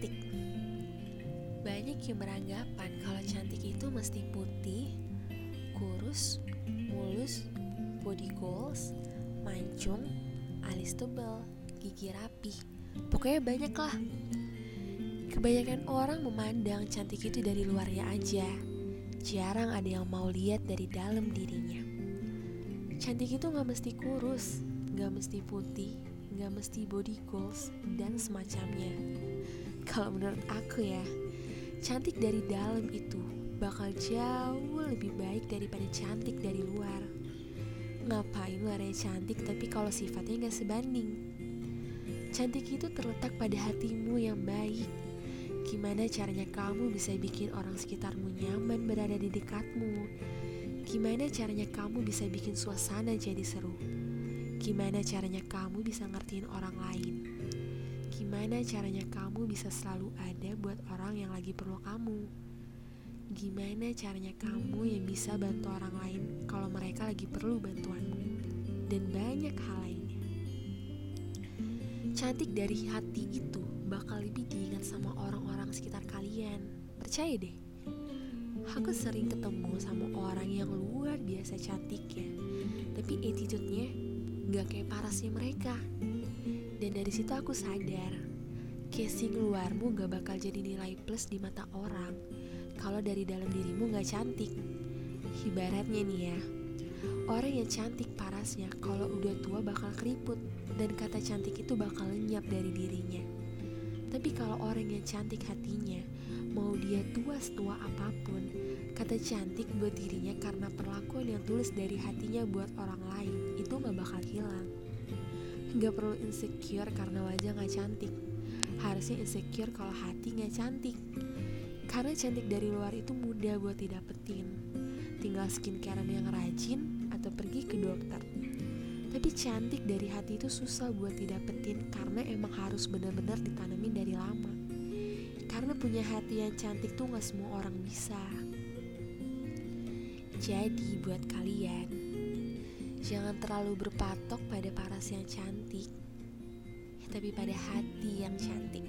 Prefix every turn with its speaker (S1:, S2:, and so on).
S1: cantik. Banyak yang beranggapan kalau cantik itu mesti putih, kurus, mulus, body goals, mancung, alis tebal, gigi rapi. Pokoknya banyak lah. Kebanyakan orang memandang cantik itu dari luarnya aja. Jarang ada yang mau lihat dari dalam dirinya. Cantik itu gak mesti kurus, gak mesti putih, gak mesti body goals, dan semacamnya. Kalau menurut aku ya, cantik dari dalam itu bakal jauh lebih baik daripada cantik dari luar. Ngapain luarnya cantik tapi kalau sifatnya gak sebanding? Cantik itu terletak pada hatimu yang baik. Gimana caranya kamu bisa bikin orang sekitarmu nyaman berada di dekatmu? Gimana caranya kamu bisa bikin suasana jadi seru? Gimana caranya kamu bisa ngertiin orang lain? Gimana caranya kamu bisa selalu ada buat orang yang lagi perlu kamu? Gimana caranya kamu yang bisa bantu orang lain kalau mereka lagi perlu bantuanmu? Dan banyak hal lainnya. Cantik dari hati itu bakal lebih diingat sama orang-orang sekitar kalian. Percaya deh. Aku sering ketemu sama orang yang luar biasa cantik ya, tapi attitude-nya gak kayak parasnya mereka. Dan dari situ aku sadar, casing luarmu gak bakal jadi nilai plus di mata orang kalau dari dalam dirimu gak cantik. Ibaratnya nih ya, orang yang cantik parasnya kalau udah tua bakal keriput dan kata cantik itu bakal lenyap dari dirinya. Tapi kalau orang yang cantik hatinya, mau dia tua setua apa pun, kata cantik buat dirinya karena perlakuan yang tulus dari hatinya buat orang lain itu gak bakal hilang. Gak perlu insecure karena wajah gak cantik. Harusnya insecure kalau hati gak cantik. Karena cantik dari luar itu mudah buat didapetin. Tinggal skincare yang rajin atau pergi ke dokter. Tapi cantik dari hati itu susah buat didapetin Karena emang harus benar-benar ditanamin dari lama. Karena punya hati yang cantik tuh gak semua orang bisa. Jadi buat kalian Jangan terlalu berpatok pada paras yang cantik, tapi pada hati yang cantik.